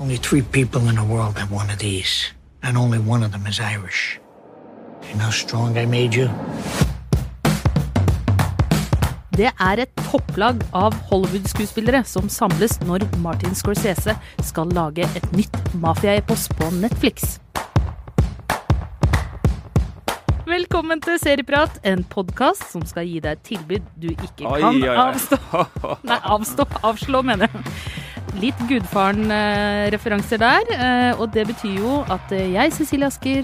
Only three people in the world have one of these, and only one of them is Irish. You know how strong I made you? Det er et topplag av Hollywood-skuespillere som samles når Martin Scorsese skal lage et nytt mafiaepos på Netflix. Velkommen til Serieprat, en podkast som skal gi deg et tilbud du ikke kan avstå Nei, avstå. Avslå, mener jeg. Litt Gudfaren-referanser der. eh, Og det betyr jo at eh, jeg, Cecilie Asker,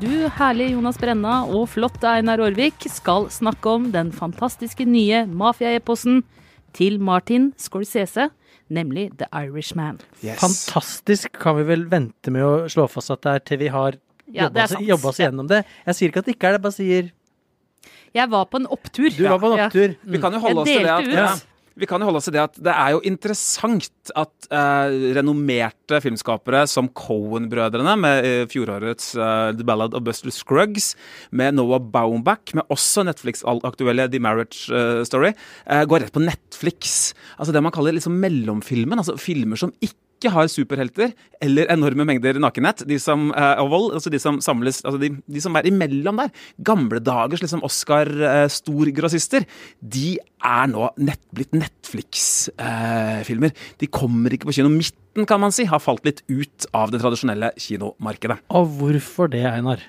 du herlige Jonas Brenna og flotte Einar Aarvik skal snakke om den fantastiske nye mafiaeposen til Martin Scorsese, nemlig The Irishman. Yes. Fantastisk kan vi vel vente med å slå fast at det er til vi har jobba ja, oss, gjennom det. Jeg sier ikke at det ikke er det, jeg bare sier Jeg var på en opptur. du var på en Ja. opptur. Vi kan jo holde Jeg oss til det at ja, vi kan jo holde oss til det at det er jo interessant at eh, renommerte filmskapere som Cohen-brødrene med eh, fjorårets eh, The Ballad of Buster Scruggs, med Noah Baumbach, med også Netflix-aktuelle The Marriage eh, Story, eh, går rett på Netflix. Altså det man kaller liksom mellomfilmen. Altså filmer som ikke har superhelter eller enorme mengder nakenhet. De som, eh, og vold, altså de som samles altså de, de som er imellom der. Gamle dagers liksom Oscar-storgrossister. de er nå nett, blitt Netflix-filmer. de kommer ikke på kino. Midten, kan man si, har falt litt ut av det tradisjonelle kinomarkedet. Og hvorfor det, Einar?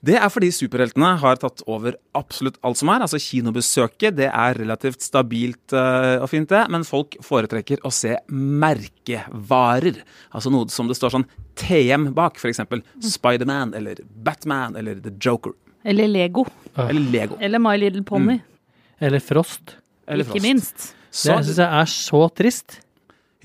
Det er fordi superheltene har tatt over absolutt alt som er. Altså Kinobesøket det er relativt stabilt eh, og fint, det, men folk foretrekker å se merkevarer. Altså noe som det står sånn TM bak, f.eks. Spiderman eller Batman eller The Joker. Eller Lego. Eller Lego. Eller My Little Pony. Eller Frost. Eller ikke Frost. minst. Så, det syns jeg er så trist.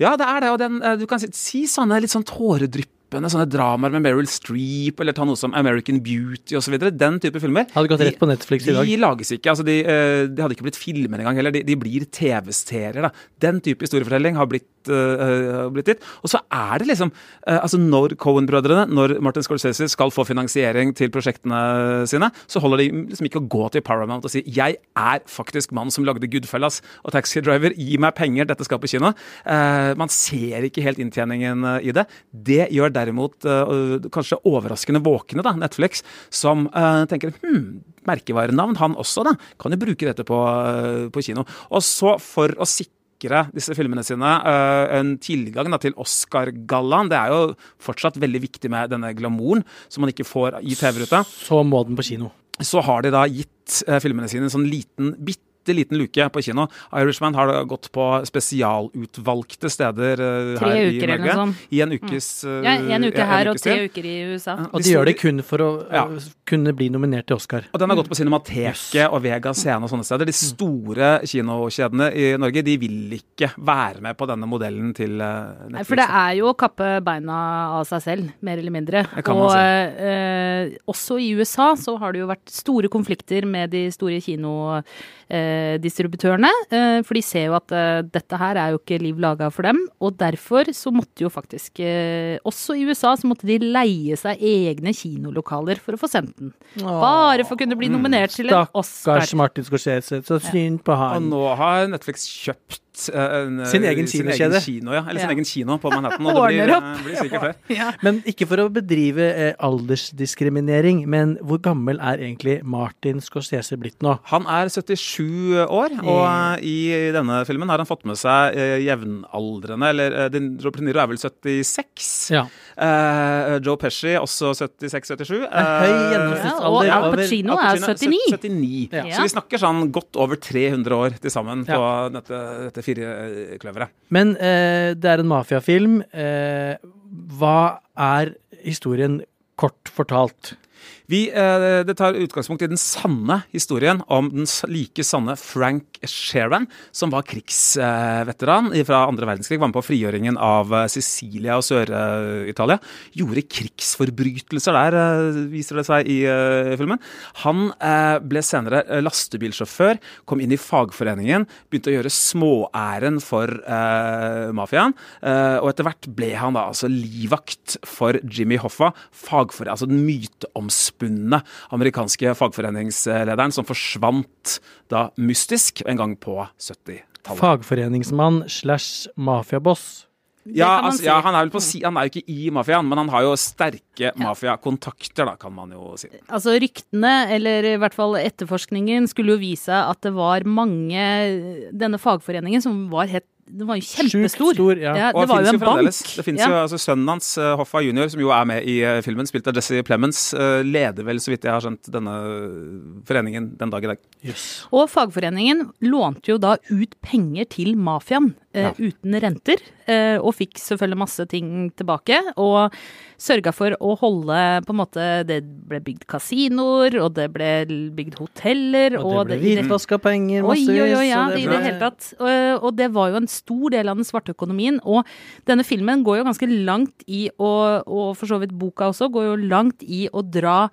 Ja, det er det. Og den, eh, du kan si, si sånne litt sånn tåredryppende sånne dramaer med Meryl Streep, eller ta noe som American Beauty osv. Den type filmer. Hadde gått rett på Netflix i dag. De lages ikke. altså De, eh, de hadde ikke blitt filmer engang heller. De, de blir TV-serier. da. Den type historiefortelling har blitt, eh, har blitt dit. Og så er det liksom uh, altså Når Cohen-brødrene, når Martin Scorsese skal få finansiering til prosjektene sine, så holder de liksom ikke å gå til Paramount og si 'Jeg er faktisk mannen som lagde Goodfellas og Taxi Driver. Gi meg penger, dette skal på kino'. Uh, man ser ikke helt inntjeningen i det. Det gjør derimot kanskje overraskende våkne, da, Netflix, som tenker hm, merkevarenavn, han også, da. Kan jo bruke dette på, på kino. Og så, for å sikre disse filmene sine eh, en tilgang da, til Oscar-gallaen. Det er jo fortsatt veldig viktig med denne glamouren som man ikke får i TV-ruta. Så må den på kino. Så har de da gitt eh, filmene sine en sånn liten, bitte liten luke på kino. Irishman har gått på spesialutvalgte steder eh, Tre her i uker Norge. I en ukes eh, Ja, en uke ja, her og tre uker i USA. Og de de gjør det kun for å Ja. øh, kunne bli nominert til Oscar. Og den har gått på Cinemateket og Vega Scene og sånne steder. De store kinokjedene i Norge de vil ikke være med på denne modellen til eh, Netflix. Nei, for det er jo å kappe beina av seg selv, mer eller mindre. Og eh, også i USA så har det jo vært store konflikter med de store kinodistributørene. Eh, for de ser jo at eh, dette her er jo ikke liv laga for dem. Og derfor så måtte jo faktisk eh, Også i USA så måtte de leie seg egne kinolokaler for å få sendt den. Bare for å kunne bli nominert til en Oscar. Stakkars Martin Scorsese. Så synd på Og nå har Netflix kjøpt eh, en, eh, Sin egen kinokjede. kino, ja. Eller sin egen kino på Manhattan. Og det blir, eh, blir sikkert flere. Ja. Men ikke for å bedrive aldersdiskriminering, men hvor gammel er egentlig Martin Scorsese blitt nå? Han er 77 år, og i denne filmen har han fått med seg jevnaldrende Eller Robert Niro er vel 76. Ja. Eh, Joe Pesci også 76-77. En høy gjennomsnittsalder. Ja, og Al Pacino er 79. 79. Ja. Så vi snakker sånn godt over 300 år til sammen på Ja. dette, dette firekløveret. Men eh, det er en mafiafilm. Eh, hva er historien kort fortalt? Vi, eh, det tar utgangspunkt i den sanne historien om den like sanne Frank Sheeran, som var krigsveteran fra andre verdenskrig, var med på frigjøringen av eh, Sicilia og Sør-Italia. Gjorde krigsforbrytelser der, eh, viser det seg i eh, filmen. Han eh, ble senere eh, lastebilsjåfør, kom inn i fagforeningen, begynte å gjøre småæren for eh, mafiaen, eh, og etter hvert ble han da altså livvakt for Jimmy Hoffa, fagforening, altså den myteomspunne amerikanske fagforeningslederen som forsvant da mystisk en gang på 70-tallet. Fagforeningsmann slash mafiaboss. Ja, altså, si. ja han, er vel på si, han er jo ikke i mafiaen, men han har jo sterke mafiakontakter, da, kan man jo si. Altså Ryktene, eller i hvert fall etterforskningen, skulle jo vise at det var mange Denne fagforeningen som var helt Den var jo kjempestor. Sjukt stor, ja. ja det var jo en bank. Det fins Ja. jo altså Sønnen hans, eh, Hoffa jr., som jo er med i eh, filmen, spilt av Jesse Plemons, eh, leder vel, så vidt jeg har skjønt, denne foreningen den dag i dag. Yes. Og fagforeningen lånte jo da ut penger til mafiaen Ja. uten renter, eh, og fikk selvfølgelig masse ting tilbake. Og sørga for å holde på en måte Det ble bygd kasinoer, og det ble bygd hoteller, Og det ble hvitvaska penger, massevis. oi, oi, ja, det i det hele tatt. Og, og det var jo en stor del av den svarte økonomien. Og denne filmen går jo ganske langt i å, og for så vidt boka også, går jo langt i å dra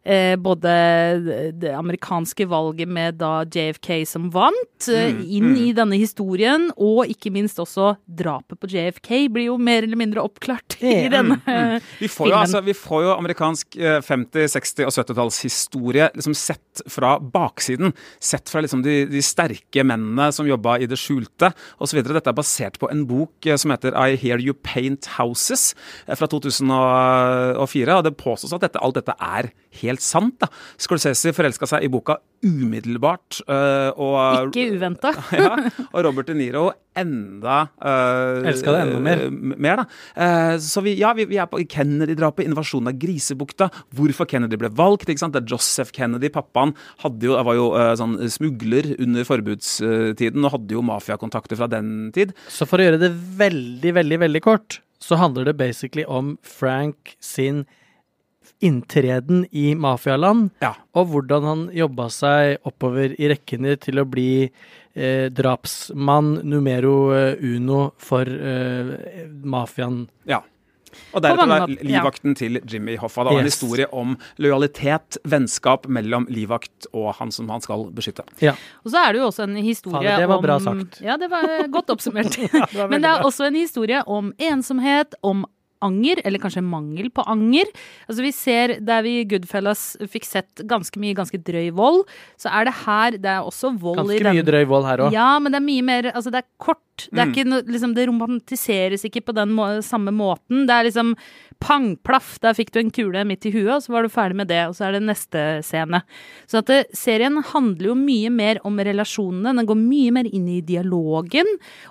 Eh, både det amerikanske valget med da JFK som vant, eh, Mm, inn i denne historien, og ikke minst også drapet på JFK blir jo mer eller mindre oppklart i denne Vi får, jo, altså, vi får jo amerikansk eh, 50-, 60- og 70-tallshistorie liksom sett fra baksiden. Sett fra liksom de, de sterke mennene som jobba i det skjulte osv. Dette er basert på en bok eh, som heter I Hear You Paint Houses eh, fra 2004. Og det påstås at dette, alt dette er helt sant. da. Scorsese forelska seg i boka umiddelbart. eh, og, Ikke uventa. ja, og Robert De Niro enda uh, Elsket det enda mer. mer da. Uh, så vi, ja, vi, vi er på Kennedy-drapet, invasjonen av Grisebukta, hvorfor Kennedy ble valgt. ikke sant? Det er Joseph Kennedy, pappaen, hadde jo, var jo uh, sånn smugler under forbudstiden og hadde jo mafiakontakter fra den tid. Så for å gjøre det veldig, veldig, veldig kort, så handler det basically om Frank sin inntreden i mafialand, Ja. og hvordan han jobba seg oppover i rekkene til å bli eh, drapsmann numero eh, uno for eh, mafiaen. ja. Og deretter mange var ja. livvakten til Jimmy Hoffa. Det var en historie om lojalitet, vennskap mellom livvakt og han som han skal beskytte. Ja. Og så er det jo også en historie Fader, det var om bra sagt. Ja, det var godt oppsummert. var Men det er bra. også en historie om ensomhet, om anger, eller kanskje mangel på anger. Altså vi ser Der vi i Goodfellas fikk sett ganske mye ganske drøy vold, så er det her Det er også vold i den Ganske mye drøy vold her òg. Ja, men det er mye mer Altså, det er kort. Det er Mm. ikke noe liksom, Det romantiseres ikke på den må samme måten. Det er liksom pang, plaff, der fikk du en kule midt i huet, og så var du ferdig med det, og så er det neste scene. Så at det, serien handler jo mye mer om relasjonene. Den går mye mer inn i dialogen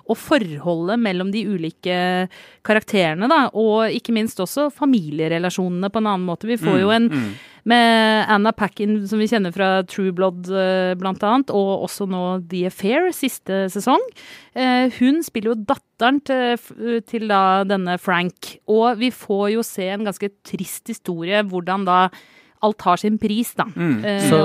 og forholdet mellom de ulike karakterene, da. Og ikke minst også familierelasjonene på en annen måte. Vi får jo en Mm. Med Anna Packin, som vi kjenner fra True Blood bl.a., blant annet, og også nå The Affair, siste sesong. Eh, Hun spiller jo datteren til, til da denne Frank, og vi får jo se en ganske trist historie, hvordan da alt har sin pris, da. Mm. Uh, Så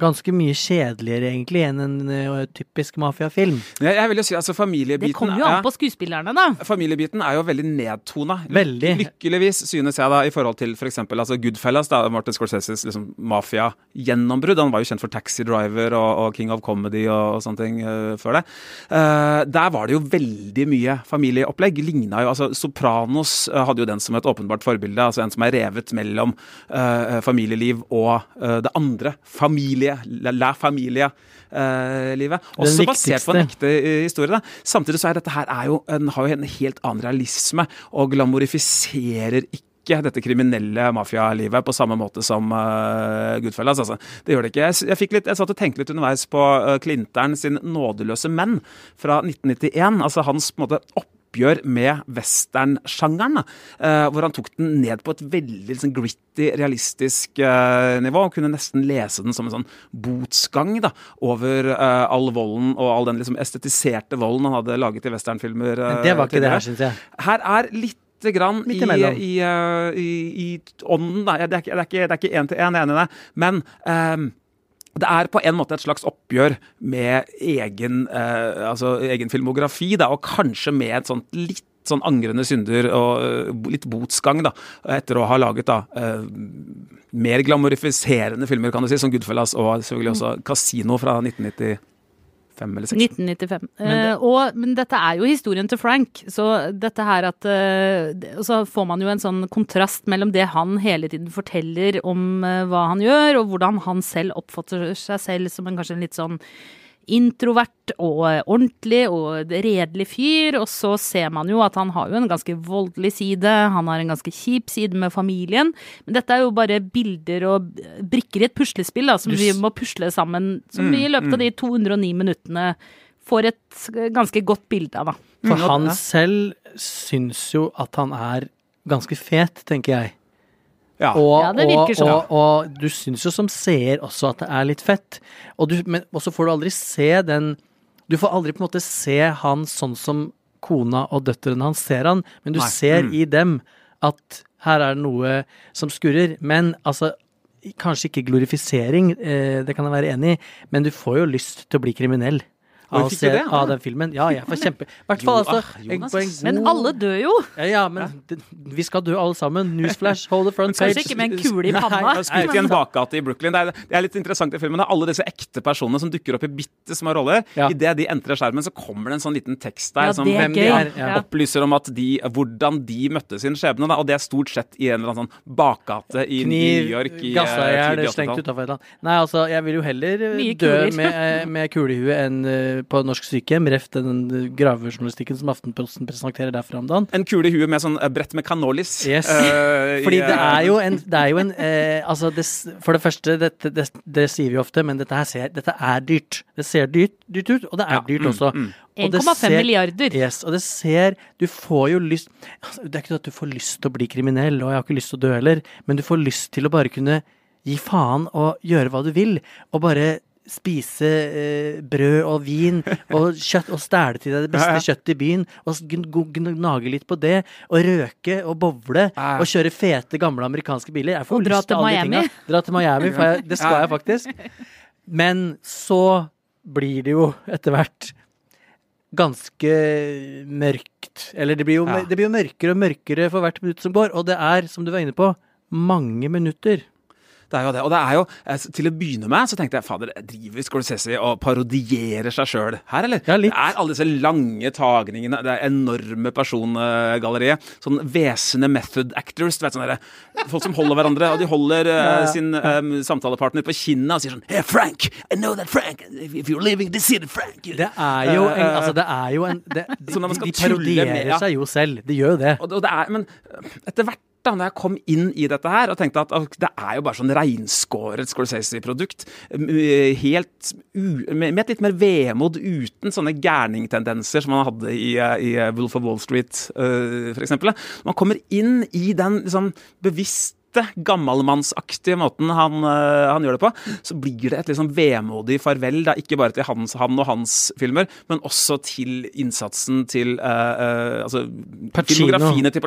ganske mye kjedeligere egentlig enn en uh, typisk mafiafilm. Jeg, jeg vil jo si altså familiebiten det kommer jo ja. an på skuespillerne, da. Familiebiten er jo veldig nedtona. Veldig. Lykkeligvis, synes jeg, da, i forhold til f.eks. Altså Goodfellas, da, Martin Scorseses liksom, mafia-gjennombrudd. Han var jo kjent for Taxi Driver og, og King of Comedy og, og sånne ting uh, før det. Eh, der var det jo veldig mye familieopplegg. Ligna jo, altså Sopranos hadde jo den som et åpenbart forbilde. altså En som er revet mellom eh, familieliv og eh, det andre. Familie. La, familia. eh, livet. Også basert på en ekte eh, historie. Da. Samtidig så er dette her er jo en, har jo en helt annen realisme, og glamorifiserer ikke dette kriminelle mafialivet på samme måte som uh, Goodfellas. Altså. Det gjør det ikke. Jeg, jeg, fikk litt, jeg satt og tenkte litt underveis på uh, Clinter'n sin 'Nådeløse menn' fra 1991. Altså hans på en måte oppgjør med westernsjangeren. Eh, hvor han tok den ned på et veldig liksom, gritty, realistisk eh, nivå. og kunne nesten lese den som en sånn botsgang da, over eh, all volden og all den liksom, estetiserte volden han hadde laget i westernfilmer. Men det var ikke det her, syns jeg. Her er litt grann i, i, i, i ånden, da. Det er ikke- det er ikke- det er ikke én til én, enig i det. Men ehm, det er på en måte et slags oppgjør med egen, eh, altså egen filmografi, da, og kanskje med et sånt litt sånn angrende synder og eh, litt botsgang, da, etter å ha laget da eh, mer glamorifiserende filmer, kan du si, som Goodfellas og selvfølgelig også Casino fra 1995 eller 6. 1995. Men det- Eh, og, men dette er jo historien til Frank, så dette her at Og så får man jo en sånn kontrast mellom det han hele tiden forteller om eh, hva han gjør, og hvordan han selv oppfatter seg selv som en kanskje en litt sånn introvert og ordentlig og redelig fyr, og så ser man jo at han har jo en ganske voldelig side, han har en ganske kjip side med familien, men dette er jo bare bilder og brikker i et puslespill da, som vi må pusle sammen, som vi i løpet av de 209 minuttene får et ganske godt bilde av, da. For han selv syns jo at han er ganske fet, tenker jeg. Ja. Og, Ja, det virker og, sånn. og, og du syns jo som seer også at det er litt fett. Og, du, men, og så får du aldri se den Du får aldri på en måte se han sånn som kona og døtrene hans ser han, men du Nei. ser Mm. i dem at her er det noe som skurrer. Men altså Kanskje ikke glorifisering, eh, det kan jeg være enig i, men du får jo lyst til å bli kriminell. Av, å fikk du se, det? av den filmen. Ja, jeg får kjempe... Hvert fall, altså. ah, en- Jonas, en. Men alle dør jo! ja, ja, men det, vi skal dø alle sammen. Newsflash, hold the front page. Kanskje ikke med en kule i panna. Skutt i en bakgate i Brooklyn. Det er, det er litt interessant i filmen. Det er alle disse ekte personene som dukker opp i bitte små roller. Ja. Idet de entrer skjermen, så kommer det en sånn liten tekst der Ja, som det hvem de er, opplyser om at de, hvordan de møtte sin skjebne. Da. Og det er stort sett i en eller annen sånn bakgate i Kniv, New York i gassa i eh, tidlig slengt 80-tall. utafor et eller annet. Nei, altså, jeg vil jo heller Mye dø kuler. med, eh, med kulehue enn eh, på norsk sykehjem, ref den eh, gravejournalistikken som Aftenposten presenterer derfra om dagen. En kule i huet med sånn eh, brett med canolis. Yes. Uh, Fordi Fordi det eh, er jo en, det er jo en uh, Altså, det, for det første, dette, det, det sier vi ofte, men dette her ser, dette er dyrt. Det ser dyrt, dyrt ut, og det er Ja, dyrt mm, også. mm. Og 1,5 milliarder. Yes, og det ser Du får jo lyst altså, Det er ikke det at du får lyst til å bli kriminell, og jeg har ikke lyst til å dø heller, men du får lyst til å bare kunne gi faen og gjøre hva du vil, og bare spise eh, brød og vin og kjøtt og stæle til deg det beste Ja, ja. kjøttet i byen, og gnage litt på det, og røke og bowle, og kjøre fete, gamle amerikanske biler. Jeg får Og dra lyst til til alle Miami. Dra til Miami, for jeg, det skal Ja. jeg faktisk. Men så blir det jo etter hvert ganske mørkt. Eller det blir, jo, Ja. det blir jo mørkere og mørkere for hvert minutt som går, og det er, som du var inne på, mange minutter. Det er jo det. Og det er jo, eh, til å begynne med så tenkte jeg fader, driver Scorsese og parodierer seg sjøl her, eller? Ja, litt. Det er alle disse lange tagningene, det er enorme persongalleriet. Sånn hvesende method actors, du vet sånn derre Folk som holder hverandre, og de holder eh, sin um, samtalepartner på kinnet og sier sånn Hey, Frank! I know that Frank! If you're leaving this city, Frank! you-" Det er jo en, Eh, altså det er jo en det, de, skal de parodierer seg jo selv. De gjør jo det. Og, og det er, men etter hvert da når jeg kom inn i dette her og tenkte at det er jo bare sånn reinskåret Scorsese-produkt, helt med, et litt mer vemod uten sånne gærningtendenser som man hadde i, eh, i eh, Wolf of Wall Street, uh, for eksempel. Man kommer inn i den liksom bevisste gammelmannsaktige måten han, øh, han gjør det på, så blir det et liksom vemodig farvel, da, ikke bare til hans, han og hans filmer, men også til innsatsen til uh, uh, altså, Pacino. filmografiene til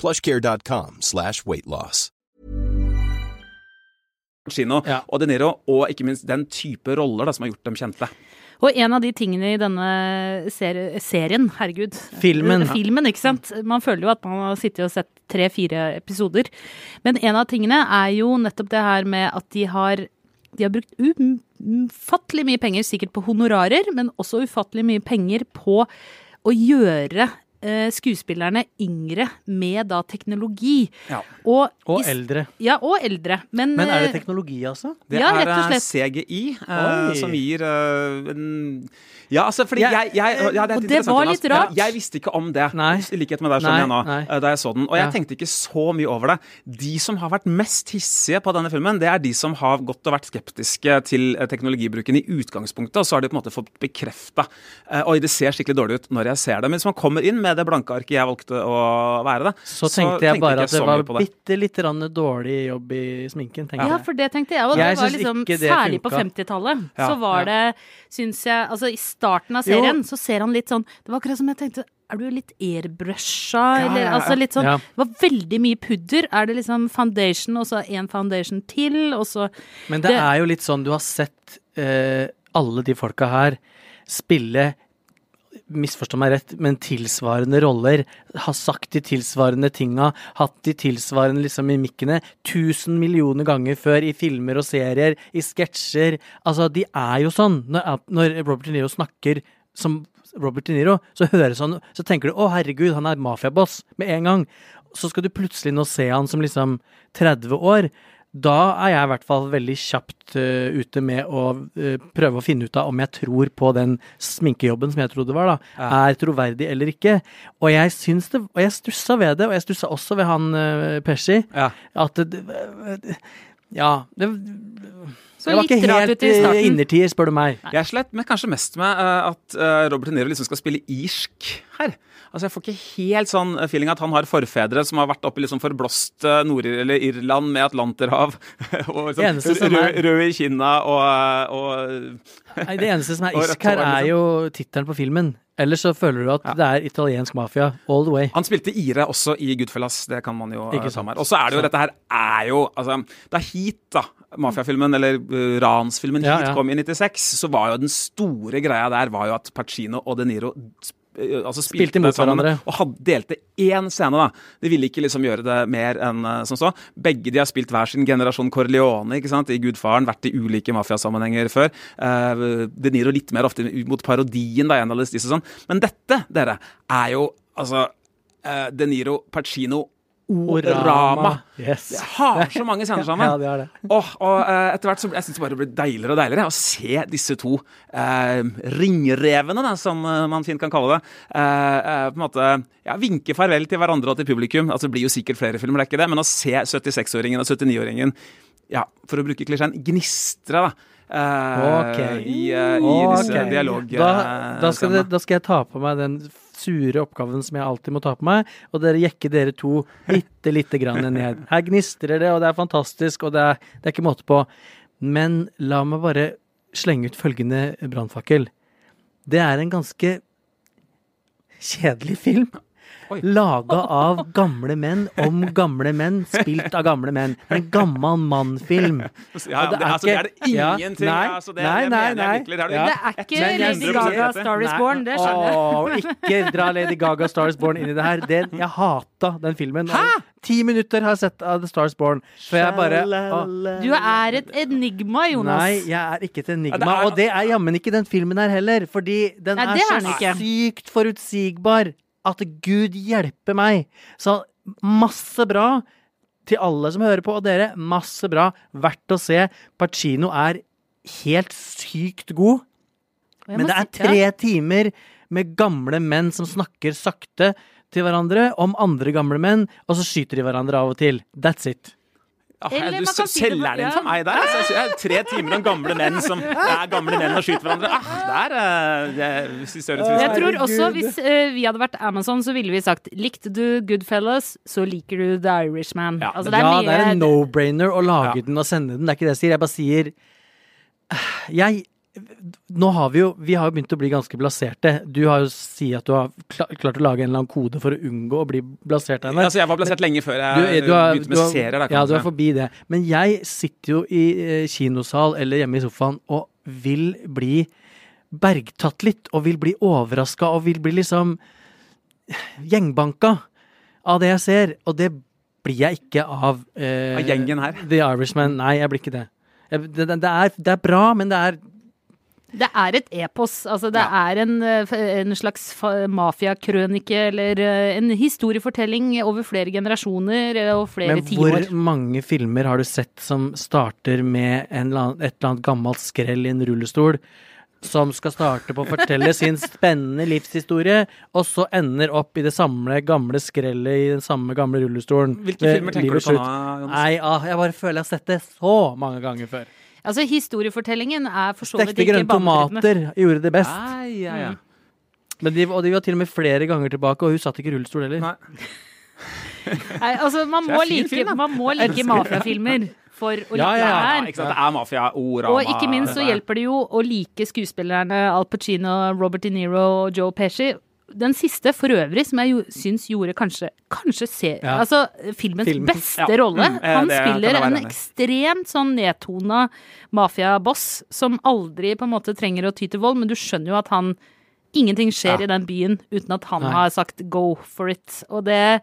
plushcare.com slash weightloss. Ja. og De Niro, og ikke minst den type roller da, som har gjort dem kjente. Og en av de tingene i denne seri serien, herregud Filmen. Filmen, ikke sant. Man føler jo at man har sittet og sett tre-fire episoder. Men en av tingene er jo nettopp det her med at de har de har brukt ufattelig mye penger, sikkert på honorarer, men også ufattelig mye penger på å gjøre eh, skuespillerne yngre med da teknologi. Ja. Og, Og eldre. Ja, og eldre. Men, Men er det eh, teknologi, altså? Det Ja, rett er og eh, slett. CGI eh, Oi. som gir eh, en Ja, altså, fordi jeg, jeg, jeg ja, er og det var litt rart. Jeg, Jeg visste ikke om det, Nei. i likhet med deg, skjønner jeg nå, nei. eh, da jeg så den. Og jeg Ja. tenkte ikke så mye over det. De som har vært mest hissige på denne filmen, det er de som har gått og vært skeptiske til eh, teknologibruken i utgangspunktet, og så har de på en måte fått bekrefta Oi, det ser skikkelig dårlig ut når jeg ser det. Men hvis man kommer inn med det blanke arket jeg valgte å være da. Så tenkte jeg bare ikke at det var bitte litt rann dårlig jobb i sminken. Ja. Ja, for det tenkte jeg. Og det var liksom, ikke det særlig på 50-tallet, Ja, så var ja. det, syns jeg Altså, i starten av Jo. serien så ser han litt sånn Det var akkurat som jeg tenkte Er du litt airbrusha? Ja, Eller ja, ja. altså litt sånn Ja. Det var veldig mye pudder. Er det liksom foundation, og så en foundation til, og så Men det, Det- er jo litt sånn du har sett uh, alle de folka her spille Misforstå meg rett, men tilsvarende roller. Har sagt de tilsvarende tinga, hatt de tilsvarende liksom mimikkene tusen millioner ganger før i filmer og serier, i sketsjer. Altså, de er jo sånn. Når, når Robert De Niro snakker som Robert De Niro, så høres han Så tenker du 'Å, herregud, han er mafiaboss' med en gang. Så skal du plutselig nå se han som liksom 30 år. Da er jeg i hvert fall veldig kjapt uh, ute med å uh, prøve å finne ut av om jeg tror på den sminkejobben som jeg trodde var, da, er troverdig eller ikke. Og jeg syns det Og jeg stussa ved det, og jeg stussa også ved han uh, Pesci. Ja. At det, Ja. Det, Så det var ikke helt eh, innertier, spør du meg. Jeg slet men kanskje mest med eh, at eh, Robert De Niro liksom skal spille irsk her. Altså Jeg får ikke helt sånn eh, feeling at han har forfedre som har vært oppe i liksom forblåst eh, Nord- eller Irland med Atlanterhav. og Det rød, er- rød i kinna og, eh, og Nei, Det eneste som er isk irsk her, liksom. er jo tittelen på filmen. Ellers så føler du at det er italiensk mafia all the way. Han spilte Ire også i Goodfellas, det kan man jo ta med. Og så er det jo dette her er jo altså, Da hit, da, mafiafilmen, eller uh, ransfilmen Ja, hit ja. kom i 96, så var jo den store greia der var jo at Pacino og De Niro altså Spilte mot sammen hverandre. Og hadde, delte én scene, da. De ville ikke liksom gjøre det mer enn eh, som så. Begge de har spilt hver sin generasjon Corleone ikke sant? i Gudfaren, vært i ulike mafiasammenhenger før. Uh, De Niro litt mer ofte mot parodien, da, en av disse sånn. Men dette, dere, er jo altså eh, De Niro, Pacino, Orama. Yes. Det har så mange scener sammen. Ja, det har det. Og, og uh, etter hvert så jeg synes det bare blir deiligere og deiligere å se disse to uh, ringrevene, da, som eh, man fint kan kalle det, uh, eh, på en måte ja, vinke farvel til hverandre og til publikum. Altså, det blir jo sikkert flere filmer, det er ikke det, men å se 76-åringen og 79-åringen, ja, for å bruke klisjeen, gnistre, da. Uh, Ok. I, uh, i disse Ok. dialog... da, eh, da, skal det, da skal jeg ta på meg den sure oppgaven som jeg alltid må ta på meg, og dere jekker dere to bitte lite grann ned. Her gnistrer det, og det er fantastisk, og det er, det er ikke måte på. Men la meg bare slenge ut følgende brannfakkel. Det er en ganske kjedelig film. Laga av gamle menn om gamle menn, spilt av gamle menn. En gammal mann-film. Ja, det, altså, det er det Ja, ingenting nei, altså, det, nei, nei, nei. Det er Ja. Ikke Lady Gaga Star is Born, det skjønner jeg. Åh, ikke dra Lady Gaga Star is Born inn i det her. Det, jeg hata den filmen. Hæ?! Ti minutter har jeg sett av The Star is Born. For jeg bare Du er et enigma, Jonas. Nei, jeg er ikke et Ja, enigma. det er- Og det er jammen ikke den filmen her heller. Fordi den Nei, er er så den sykt forutsigbar at gud hjelper meg. Så masse bra til alle som hører på, og dere. Masse bra. Verdt å se. Pacino er helt sykt god. Men det er tre timer med gamle menn som snakker sakte til hverandre om andre gamle menn, og så skyter de hverandre av og til. That's it. Ah, Eller du selger si den ja. for meg der. Altså, jeg tre timer om gamle menn som er gamle menn og skyter hverandre. Ah, der det er Jeg tror også hvis uh, vi hadde vært Amazon, så ville vi sagt likte du Goodfellas, så liker du The Irishman. Ja, altså, det er ja, mye det er en no-brainer å lage Ja. den og sende den. Det er ikke det jeg sier. Jeg bare sier Jeg nå har vi jo Vi har begynt å bli ganske blaserte. Du har jo si at du har klart å lage en eller annen kode for å unngå å bli blasert henne. Altså, jeg var blasert lenge før jeg Du- du har- begynte med har- serier. Da, Ja, du er forbi det. Men jeg sitter jo i eh, kinosal eller hjemme i sofaen og vil bli bergtatt litt, og vil bli overraska og vil bli liksom gjengbanka av det jeg ser. Og det blir jeg ikke av eh, Av gjengen her? The Irishman. Nei, jeg blir ikke det. Det, det, det, er, det er bra, men det er Det er et epos. Altså, det er en, eh, en slags mafiakrønike eller eh, en historiefortelling over flere generasjoner eh, og flere Men hvor tiår. mange filmer har du sett som starter med en eller annen, et eller annet gammelt skrell i en rullestol, som skal starte på å fortelle sin spennende livshistorie, og så ender opp i det samme gamle skrellet i den samme gamle rullestolen? Hvilke filmer tenker du på nå. Jonas? Nei, ah, jeg bare føler jeg har sett det så mange ganger før. Altså, historiefortellingen er for så vidt Stekte ikke grønne tomater gjorde det best. Ai, ja, ja. Men de, og de var til og med flere ganger tilbake, og hun satt ikke i rullestol heller. Nei. Nei, altså, man må like, film, man må like mafiafilmer for å like Ja, ja, det Ja, her. Det er mafia-orama. Og ikke minst så hjelper det jo å like skuespillerne Al Pacino, Robert De Niro og Joe Pesci. Den siste for øvrig, som jeg syns gjorde kanskje Kanskje se, Ja. altså filmens Film. beste Ja. rolle. Mm, Han det spiller en ekstremt sånn nedtona mafiaboss som aldri på en måte trenger å ty til vold, men du skjønner jo at han Ingenting skjer Ja. i den byen uten at han Nei. har sagt 'go for it'. Og det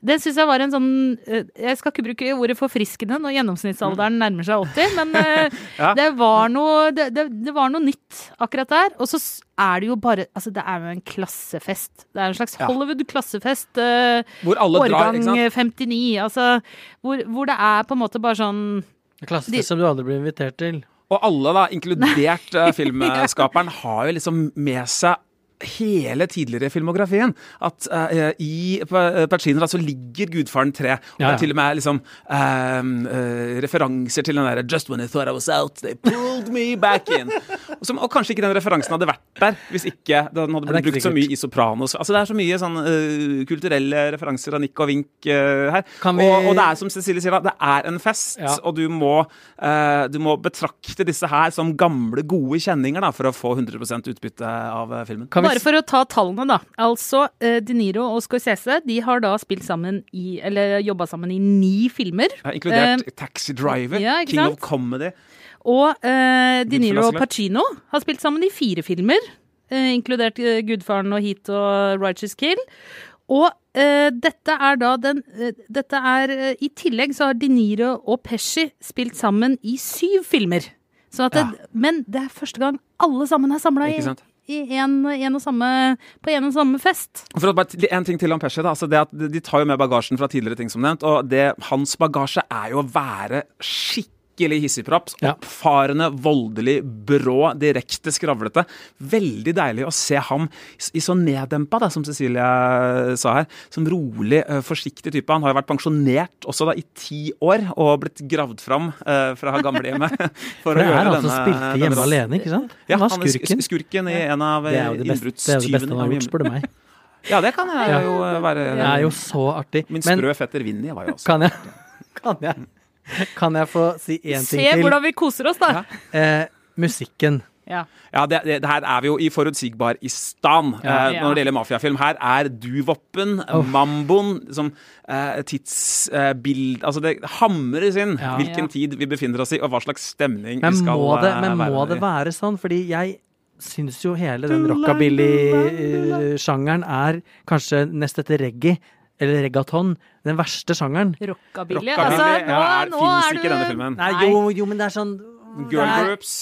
det syns jeg var en sånn eh, Jeg skal ikke bruke ordet forfriskende når gjennomsnittsalderen nærmer seg 80, men eh, Ja. det, var noe, det, det, det var noe nytt akkurat der. Og så er det jo bare Altså, det er jo en klassefest. Det er en slags Hollywood-klassefest. eh, Hvor alle drar, ikke årgang sant? 59. Altså, hvor, hvor det er på en måte bare sånn Klassefest som du aldri blir invitert til. Og alle, da, inkludert eh, filmskaperen, har jo liksom med seg hele tidligere filmografien. At uh, i Pa- Pacino da, så ligger Gudfaren 3. Og Ja, det er til og med liksom um, uh, referanser til den derre Just when I thought I was out, they pulled me back in. Og, som, og kanskje ikke den referansen hadde vært der hvis ikke den hadde blitt brukt så mye i Sopranos. Altså Det er så mye sånn uh, kulturelle referanser av nikk og vink her. Vi- Og, og det er som Cecilie sier, da, det er en fest, Ja. og du må, du må betrakte disse her som gamle, gode kjenninger da, for å få 100% utbytte av filmen. Kan vi Bare for å ta tallene, da. Altså, eh, De Niro og Scorsese de har da spilt sammen i Eller jobba sammen i ni filmer. Ja, inkludert uh, Taxi Driver, ja, King of Comedy. Og uh, De Niro og Pacino har spilt sammen i fire filmer. Uh, inkludert Gudfaren og Heat og Righteous Kill. Og dette er da den Dette er I tillegg så har De Niro og Pesci spilt sammen i syv filmer. Så at det, Men det er første gang alle sammen er samla i en, en samme, på en og samme fest. For at bare En ting til om Pesci. altså de tar jo med bagasjen fra tidligere ting, som nevnt. Og det, hans bagasje er jo å være skikkelig hissigpropp. Ja. Oppfarende, voldelig, brå, direkte skravlete. Veldig deilig å se ham i så neddempa, da, som Cecilie sa her. Som rolig, eh, forsiktig type. Han har jo vært pensjonert også da i ti år og blitt gravd fram uh, fra gamlehjemmet. For For å gjøre denne- spilte hjemme alene, ikke sant? Ja, Han er skurken. skurken i en av innbruddstyvene. det er jo det beste han har gjort, spør du meg. Ja, det kan jeg Ja. jo være. Det er jo så artig. Min sprø fetter Vinni var jo også kan jeg, kan jeg, kan jeg få si én Se ting til? hvordan vi koser oss, da! Eh, musikken. Ja. Ja, det, det, det her er vi jo i forutsigbar i stand Ja. eh, når det gjelder mafiafilm. Her er duvoppen, mamboen, som eh, tidsbild Altså, det hamres inn Ja. hvilken tid vi befinner oss i, og hva slags stemning Men vi skal må det, eh, men være må det være sånn? Fordi jeg syns jo hele den rockabilly-sjangeren er kanskje nest etter reggae, eller reggaeton, den verste sjangeren. Rockabilly. Altså, nå, ja, er, nå finnes er ikke du i denne filmen. Nei, jo, jo, men det er sånn Girl er- groups,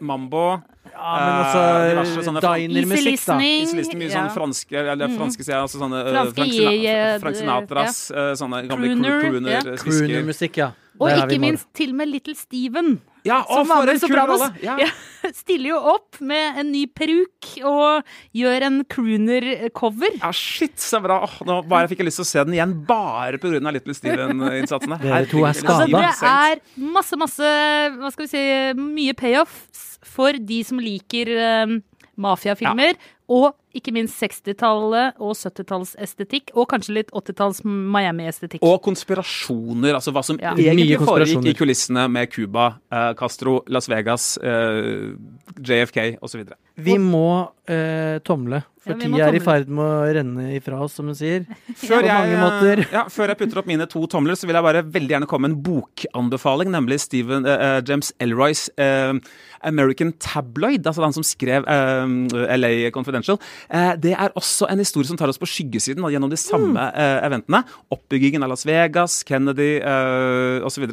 mambo Ja, men eh, altså sånne Dinermusikk, da. Easy listening. mye sånn franske eller franske sier altså sånne eh, Frank, Sinatras eh, sånne gamle crooner-musikk. crooner. Crooner-musikk, ja. Og ikke minst til og med Little Steven. Ja, å, Som for en kul Sopranos. rolle! Ja. Ja, stiller jo opp med en ny peruk og gjør en crooner-cover. Ja, shit, så bra! Åh, nå bare fikk jeg lyst til å se den igjen, bare pga. Little Steven-innsatsene. Dere to er Altså, det er masse, masse Hva skal vi si Mye payoffs for de som liker um, mafiafilmer. Og ikke minst 60-tallet og 70-tallsestetikk, og kanskje litt 80-talls Miami-estetikk. Og konspirasjoner, altså hva som Ja. Mye foregikk i kulissene med Cuba, eh, Castro, Las Vegas, eh, JFK osv. Vi må eh, tomle, for Ja, tida tomle. er i ferd med å renne ifra oss, som hun sier. Før, På mange jeg, måter. ja, før jeg putter opp mine to tomler, så vil jeg bare veldig gjerne komme med en bokanbefaling, nemlig Stephen eh, eh, James Elroys eh, American Tabloid, altså den som skrev uh, LA Confidential. uh, det er også en historie som tar oss på skyggesiden gjennom de samme uh, eventene. Oppbyggingen av Las Vegas, Kennedy uh, osv.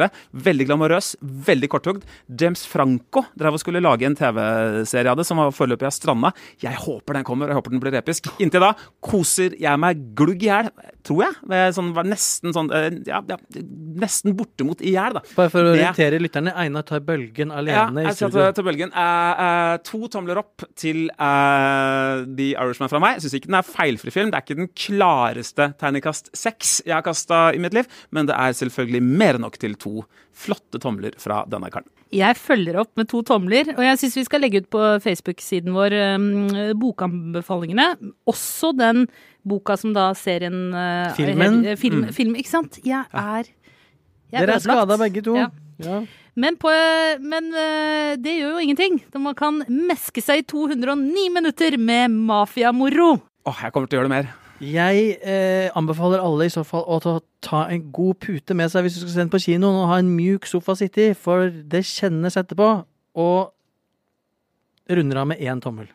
Veldig glamorøs, veldig korthugd. James Franco drev og skulle lage en TV-serie av det, som var foreløpig har stranda. Jeg håper den kommer, jeg håper den blir episk. Inntil da koser jeg meg glugg i hjel, tror jeg. Sånn, var nesten sånn eh, ja, ja, nesten bortimot i hjel, da. Bare for å orientere lytterne. Einar tar bølgen Ja, alene i jeg skal studio. Til, bølgen. Uh, uh, to tomler opp til uh, The Irishman fra meg. Syns ikke den er feilfri film. Det er ikke den klareste terningkast seks jeg har kasta i mitt liv, men det er selvfølgelig mer enn nok til to flotte tomler fra denne karen. Jeg følger opp med to tomler, og jeg syns vi skal legge ut på Facebook-siden vår um, bokanbefalingene. Også den boka som da serien uh, Filmen. eh, film, film, ikke sant? Jeg er jeg Dere er skada begge to. Ja. Ja. Men, på, men eh, det gjør jo ingenting. Man kan meske seg i 209 minutter med mafiamoro. Åh, jeg kommer til å gjøre det mer. Jeg eh, anbefaler alle i så fall å ta, ta en god pute med seg hvis du skal se den på kinoen, og ha en mjuk sofa å sitte i, for det kjennes etterpå. Og runder av med én tommel.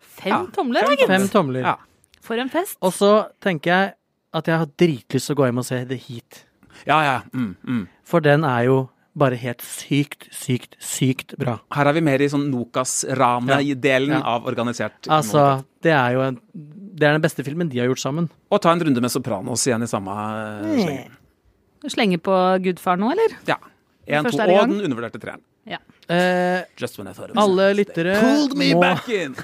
Fem Ja, tomler, fem da, gitt. Fem tomler. Ja. For en fest. Og så tenker jeg at jeg har dritlyst til å gå hjem og se The Heat. Ja, ja. Mm, mm. For den er jo bare helt sykt, sykt, sykt bra. Her er vi mer i sånn Nokas-rane-delen Ja. av organisert Altså, det er jo en Det er den beste filmen de har gjort sammen. Og ta en runde med Sopranos igjen i samme eh, slenge. Du slenger på Gudfar nå, eller? Ja. En, to, og gang. den undervurderte treeren. Ja. Eh, Just when I thought it was alle lyttere Pulled me må back in!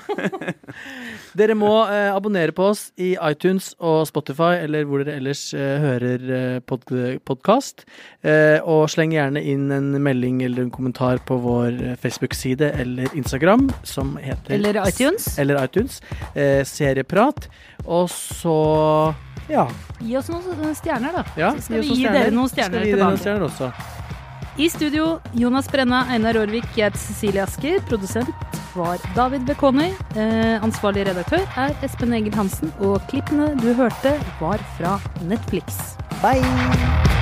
Dere må eh, abonnere på oss i iTunes og Spotify, eller hvor dere ellers eh, hører eh, pod podkast. Eh, og sleng gjerne inn en melding eller en kommentar på vår eh, Facebook-side eller Instagram, som heter Eller iTunes. Eller iTunes. Eh, serieprat. Og så ja. Gi oss noen stjerner, da. ja Så skal vi gi dere noen stjerner vi gi dere noen stjerner også. I studio Jonas Brenna, Einar Aarvik, jeg heter Cecilie Asker. Produsent var David Bekoni. Eh, ansvarlig redaktør er Espen Egil Hansen. Og klippene du hørte, var fra Netflix. Bye!